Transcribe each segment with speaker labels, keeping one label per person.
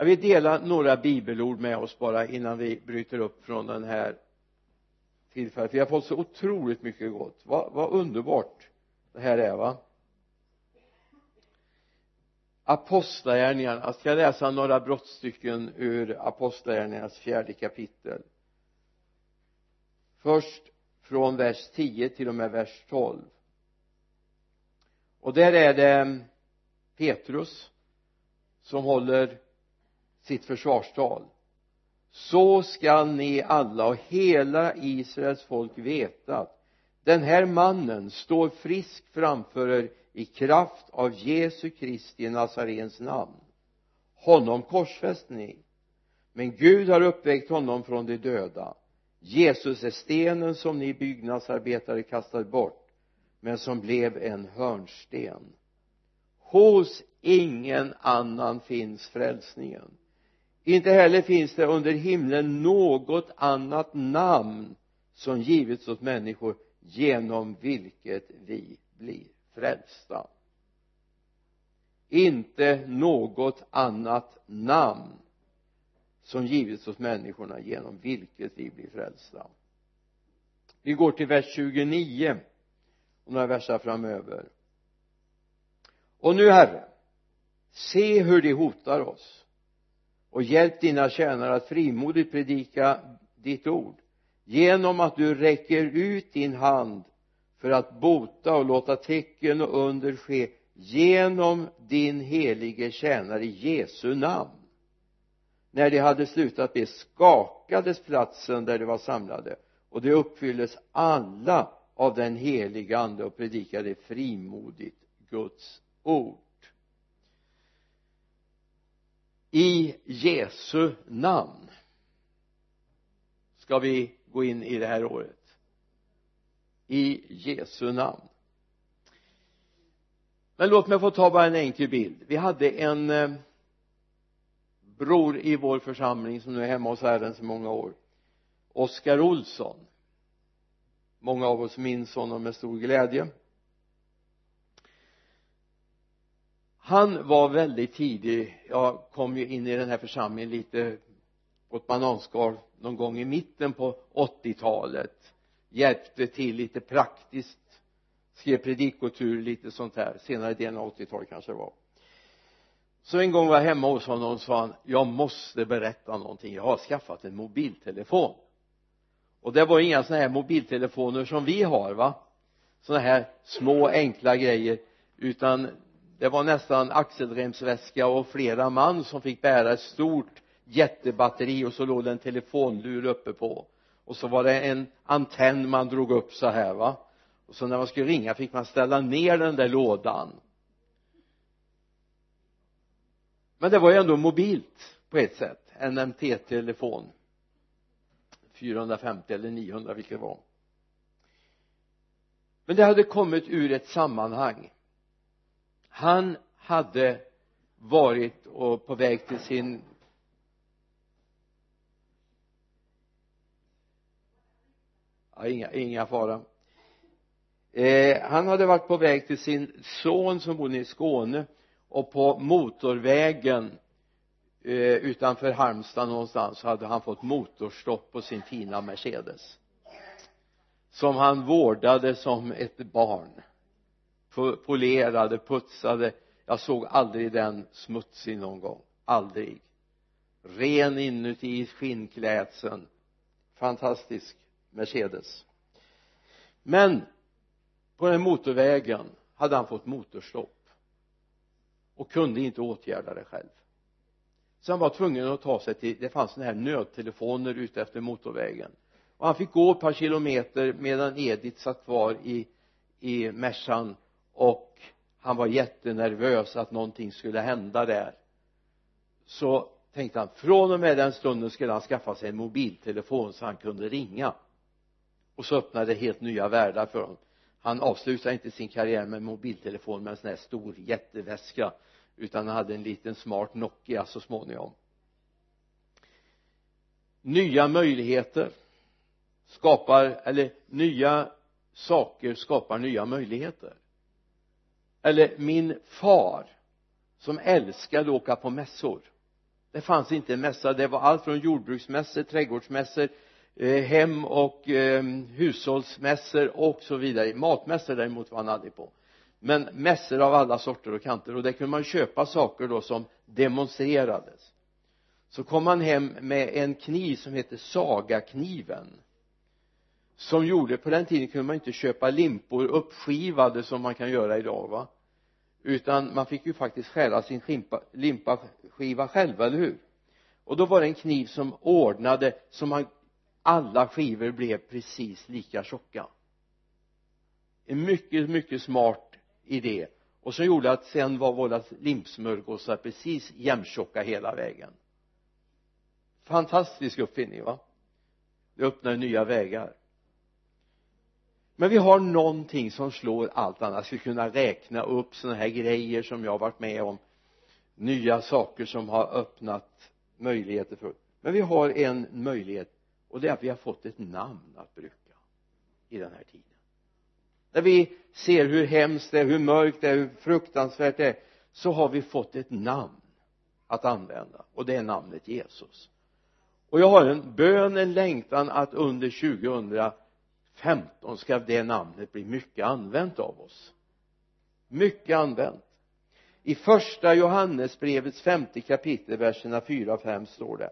Speaker 1: jag vill dela några bibelord med oss bara innan vi bryter upp från den här tillfället. Vi har fått så otroligt mycket gott. Vad, vad underbart det här är va? Apostlagärningarna. Jag ska läsa några brottstycken ur apostlagärningarnas fjärde kapitel? Först från vers 10 till och med vers 12 och där är det Petrus som håller sitt försvarstal. Så skall ni alla och hela Israels folk veta att den här mannen står frisk framför er i kraft av Jesu Kristi Nazarens namn. Honom korsfäste ni. Men Gud har uppväckt honom från de döda. Jesus är stenen som ni byggnadsarbetare kastade bort men som blev en hörnsten. Hos ingen annan finns frälsningen inte heller finns det under himlen något annat namn som givits åt människor genom vilket vi blir frälsta. Inte något annat namn som givits åt människorna genom vilket vi blir frälsta. Vi går till vers 29 och några versar framöver. Och nu herre se hur de hotar oss och hjälp dina tjänare att frimodigt predika ditt ord. Genom att du räcker ut din hand för att bota och låta tecken och under ske genom din helige tjänare i Jesu namn. När de hade slutat be skakades platsen där de var samlade och de uppfylldes alla av den heliga ande och predikade frimodigt Guds ord i Jesu namn ska vi gå in i det här året. I Jesu namn. Men låt mig få ta bara en enkel bild. Vi hade en eh, bror i vår församling som nu är hemma hos Herren så många år. Oskar Olsson. Många av oss minns honom med stor glädje. Han var väldigt tidig. Jag kom ju in i den här församlingen lite på ett bananskal någon gång i mitten på 80-talet hjälpte till lite praktiskt. Skrev predikotur lite sånt här. Senare delen av 80-talet kanske det var. Så en gång var jag hemma hos honom och sa han jag måste berätta någonting. Jag har skaffat en mobiltelefon. Och det var inga sådana här mobiltelefoner som vi har va? Sådana här små enkla grejer. Utan det var nästan axelremsväska och flera man som fick bära ett stort jättebatteri och så låg det en telefonlur uppe på. Och så var det en antenn man drog upp så här va. Och så när man skulle ringa fick man ställa ner den där lådan. Men det var ju ändå mobilt på ett sätt. NMT-telefon 450 eller 900 vilket det var. Men det hade kommit ur ett sammanhang han hade varit och på väg till sin ja, inga, inga fara. Eh, han hade varit på väg till sin son som bodde i Skåne och på motorvägen eh, utanför Halmstad någonstans så hade han fått motorstopp på sin fina Mercedes som han vårdade som ett barn polerade, putsade. Jag såg aldrig den smutsig någon gång. Aldrig. Ren inuti skinnklädseln. Fantastisk Mercedes. Men på den motorvägen hade han fått motorstopp och kunde inte åtgärda det själv. Så han var tvungen att ta sig till det fanns sådana här nödtelefoner ute efter motorvägen. Och han fick gå ett par kilometer medan Edith satt kvar i i Mercan och han var jättenervös att någonting skulle hända där. Så tänkte han från och med den stunden skulle han skaffa sig en mobiltelefon så han kunde ringa. Och så öppnade helt nya världar för honom. Han avslutade inte sin karriär med mobiltelefon med en sån här stor jätteväska utan han hade en liten smart Nokia så småningom. Nya möjligheter skapar eller nya saker skapar nya möjligheter eller min far som älskade att åka på mässor. Det fanns inte en mässa. Det var allt från jordbruksmässor, trädgårdsmässor eh, hem och eh, hushållsmässor och så vidare. Matmässor däremot var han aldrig på. Men mässor av alla sorter och kanter. Och där kunde man köpa saker då som demonstrerades. Så kom han hem med en kniv som hette sagakniven som gjorde på den tiden kunde man inte köpa limpor uppskivade som man kan göra idag va? Utan man fick ju faktiskt skära sin skimpa, limpa skiva själv, eller hur? Och då var det en kniv som ordnade så man alla skivor blev precis lika tjocka. En mycket mycket smart idé. Och som gjorde att sen var våra limpsmörgåsar precis jämntjocka hela vägen. Fantastisk uppfinning va? Det öppnade nya vägar men vi har någonting som slår allt annat. Jag skulle kunna räkna upp sådana här grejer som jag har varit med om? Nya saker som har öppnat möjligheter för. Men vi har en möjlighet och det är att vi har fått ett namn att bruka i den här tiden. När vi ser hur hemskt det är, hur mörkt det är, hur fruktansvärt det är så har vi fått ett namn att använda och det är namnet Jesus. Och jag har en bön, en längtan att under 15 ska det namnet bli mycket använt av oss. Mycket använt. I första Johannesbrevets femte kapitel verserna 4 och 5 står det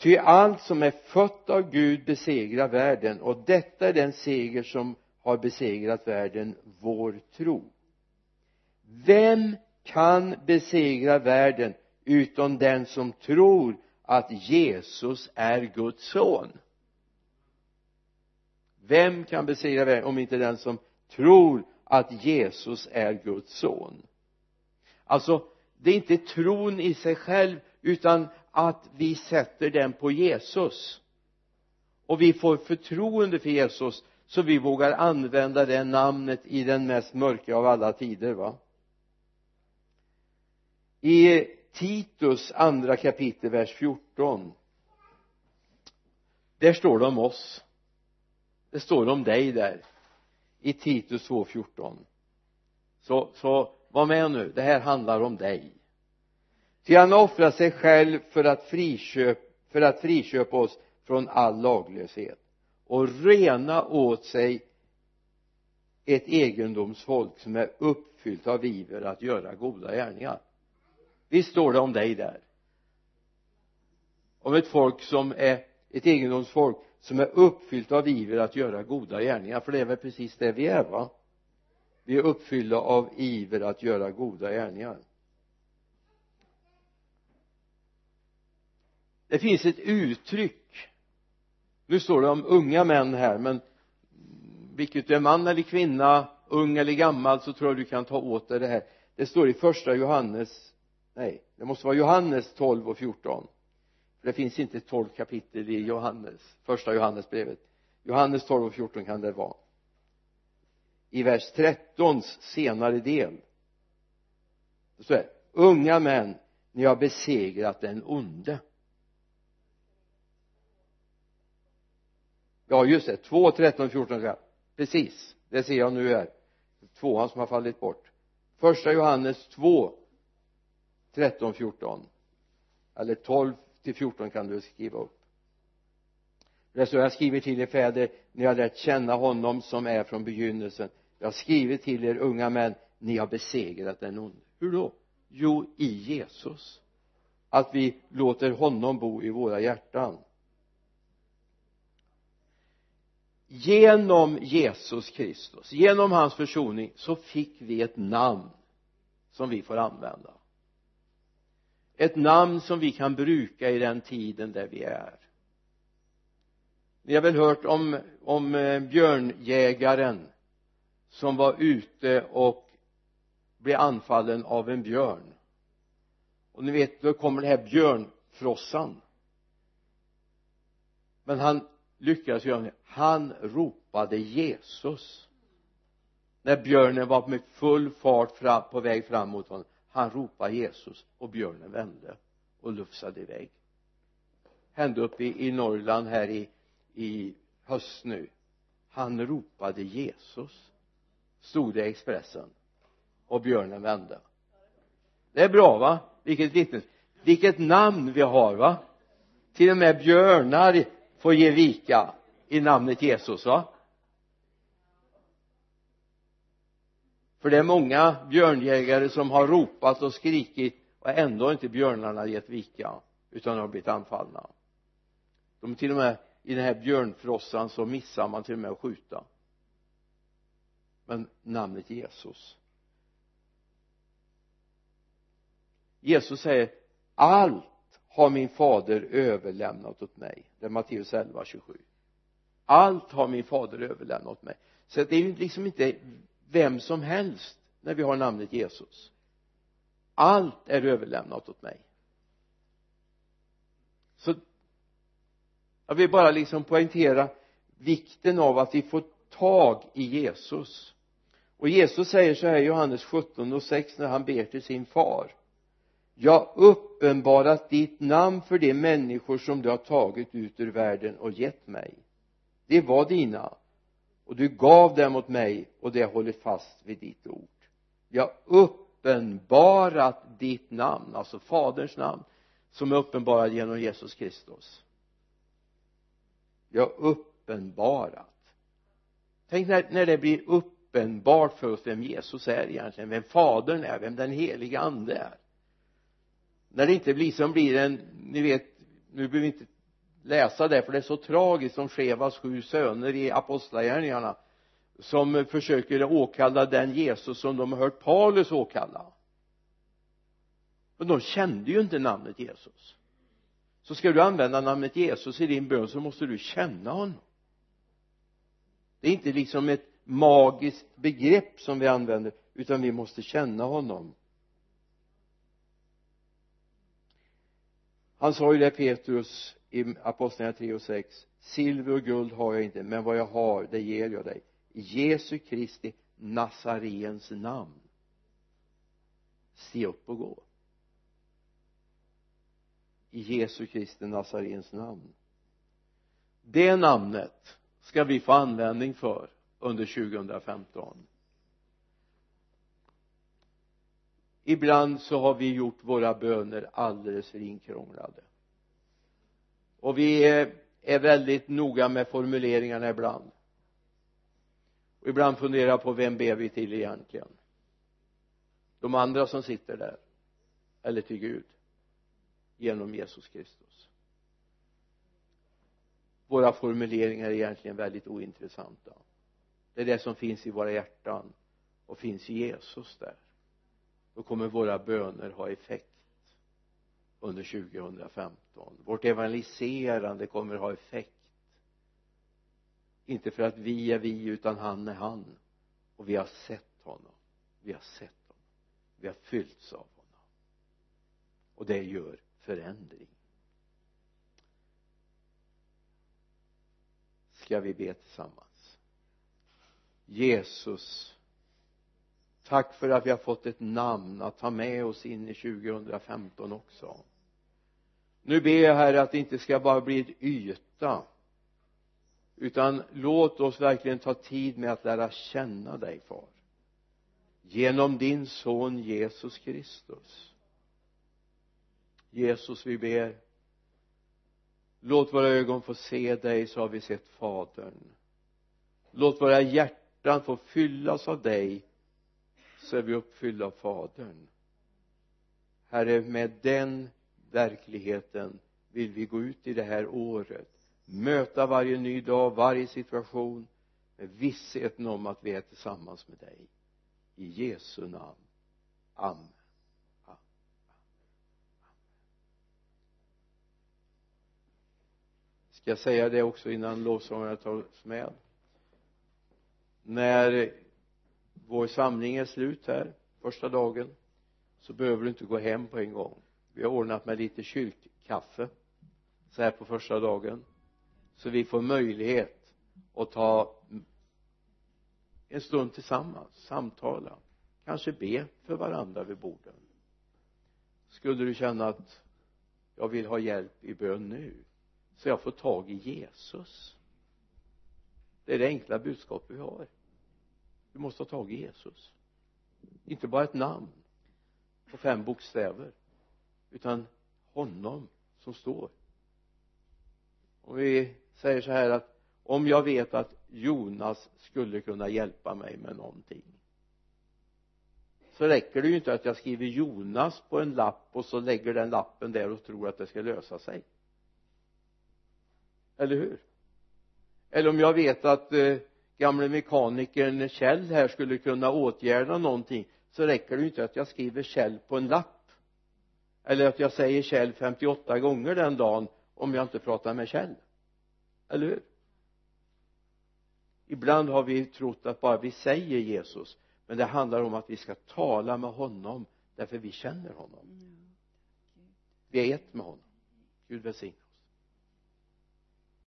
Speaker 1: ty allt som är fött av Gud besegrar världen och detta är den seger som har besegrat världen vår tro. Vem kan besegra världen utom den som tror att Jesus är Guds son? Vem kan besegra världen om inte den som tror att Jesus är Guds son? Alltså det är inte tron i sig själv utan att vi sätter den på Jesus. Och vi får förtroende för Jesus så vi vågar använda det namnet i den mest mörka av alla tider va? I Titus andra kapitel vers 14 där står det om oss det står om dig där i Titus 2.14 så, så var med nu det här handlar om dig. Ty han offrar sig själv för att friköp för att friköpa oss från all laglöshet och rena åt sig ett egendomsfolk som är uppfyllt av iver att göra goda gärningar. Visst står det om dig där? Om ett folk som är ett egendomsfolk som är uppfyllt av iver att göra goda gärningar. För det är väl precis det vi är va? Vi är uppfyllda av iver att göra goda gärningar. Det finns ett uttryck. Nu står det om unga män här men vilket du är man eller kvinna ung eller gammal så tror jag du kan ta åt dig det här. Det står i första Johannes nej det måste vara Johannes 12 och 14 för det finns inte 12 kapitel i Johannes första Johannesbrevet. Johannes 12 och 14 kan det vara. I vers 13 senare del så här, unga män ni har besegrat den onde. Ja just det 2, 13, 14 precis det ser jag nu här. Tvåan som har fallit bort. Första Johannes 2 13, 14 eller 12 till 14 kan du skriva upp. Det står jag skriver till er fäder ni har lärt känna honom som är från begynnelsen. Jag har skrivit till er unga män ni har besegrat den onde. Hur då? Jo i Jesus. Att vi låter honom bo i våra hjärtan. Genom Jesus Kristus genom hans försoning så fick vi ett namn som vi får använda ett namn som vi kan bruka i den tiden där vi är. Ni har väl hört om, om eh, björnjägaren som var ute och blev anfallen av en björn. Och ni vet då kommer det här björnfrossan. Men han lyckades göra det. Han ropade Jesus när björnen var med full fart fram, på väg fram mot honom han ropade Jesus och björnen vände och lufsade iväg. Hände uppe i, i Norrland här i, i höst nu. Han ropade Jesus stod det i Expressen och björnen vände. Det är bra va? Vilket vittnes vilket namn vi har va? Till och med björnar får ge vika i namnet Jesus va? För det är många björnjägare som har ropat och skrikit och ändå har inte björnarna gett vika utan har blivit anfallna. De till och med i den här björnfrossan så missar man till och med att skjuta. Men namnet Jesus. Jesus säger allt har min fader överlämnat åt mig. Det är Matteus 11, 27 allt har min fader överlämnat åt mig. Så det är ju liksom inte vem som helst när vi har namnet Jesus. Allt är överlämnat åt mig. Så jag vill bara liksom poängtera vikten av att vi får tag i Jesus. Och Jesus säger så här i Johannes 17 och 6 när han ber till sin far. Jag uppenbarat ditt namn för de människor som du har tagit ut ur världen och gett mig det var dina och du gav dem åt mig och det har hållit fast vid ditt ord. Jag uppenbarat ditt namn alltså faderns namn som är uppenbarat genom Jesus Kristus. Jag uppenbarat. Tänk när, när det blir uppenbart för oss vem Jesus är egentligen vem fadern är, vem den helige ande är. När det inte blir som blir en ni vet nu behöver vi inte läsa det för det är så tragiskt som Skevas sju söner i apostlagärningarna som försöker åkalla den Jesus som de har hört Paulus åkalla. Men de kände ju inte namnet Jesus. Så ska du använda namnet Jesus i din bön så måste du känna honom. Det är inte liksom ett magiskt begrepp som vi använder utan vi måste känna honom. Han sa ju det Petrus i apostlagärningarna 3 och 6 silver och guld har jag inte men vad jag har det ger jag dig. I Jesu Kristi Nazarens namn. Se upp och gå. I Jesu Kristi Nazarens namn. Det namnet ska vi få användning för under 2015 ibland så har vi gjort våra böner alldeles för inkrånglade och vi eh, är väldigt noga med formuleringarna ibland. Och ibland funderar på vem ber vi till egentligen? De andra som sitter där eller till Gud genom Jesus Kristus. Våra formuleringar är egentligen väldigt ointressanta. Det är det som finns i våra hjärtan och finns Jesus där. Då kommer våra böner ha effekt under 2015 vårt evangeliserande kommer ha effekt. Inte för att vi är vi utan han är han. Och vi har sett honom. Vi har sett honom. Vi har fyllts av honom. Och det gör förändring. Ska vi be tillsammans? Jesus tack för att vi har fått ett namn att ta med oss in i 2015 också. Nu ber jag herre att det inte ska bara bli ett yta utan låt oss verkligen ta tid med att lära känna dig far. Genom din son Jesus Kristus. Jesus vi ber låt våra ögon få se dig så har vi sett fadern. Låt våra hjärtan få fyllas av dig så är vi uppfyllda av fadern. Herre med den verkligheten vill vi gå ut i det här året möta varje ny dag, varje situation med vissheten om att vi är tillsammans med dig. I Jesu namn. Amen. Ska jag säga det också innan lovsångarna tas med när vår samling är slut här första dagen så behöver du inte gå hem på en gång. Vi har ordnat med lite kyrkkaffe så här på första dagen så vi får möjlighet att ta en stund tillsammans samtala kanske be för varandra vid borden. Skulle du känna att jag vill ha hjälp i bön nu så jag får tag i Jesus. Det är det enkla budskapet vi har du måste ha tag i Jesus. Inte bara ett namn på fem bokstäver utan honom som står. Om vi säger så här att om jag vet att Jonas skulle kunna hjälpa mig med någonting så räcker det ju inte att jag skriver Jonas på en lapp och så lägger den lappen där och tror att det ska lösa sig. Eller hur? Eller om jag vet att eh, gamle mekanikern Kjell här skulle kunna åtgärda någonting så räcker det ju inte att jag skriver Kjell på en lapp. Eller att jag säger Kjell 58 gånger den dagen om jag inte pratar med Kjell. Eller hur? Ibland har vi trott att bara vi säger Jesus men det handlar om att vi ska tala med honom därför vi känner honom. Vi är ett med honom. Gud välsigne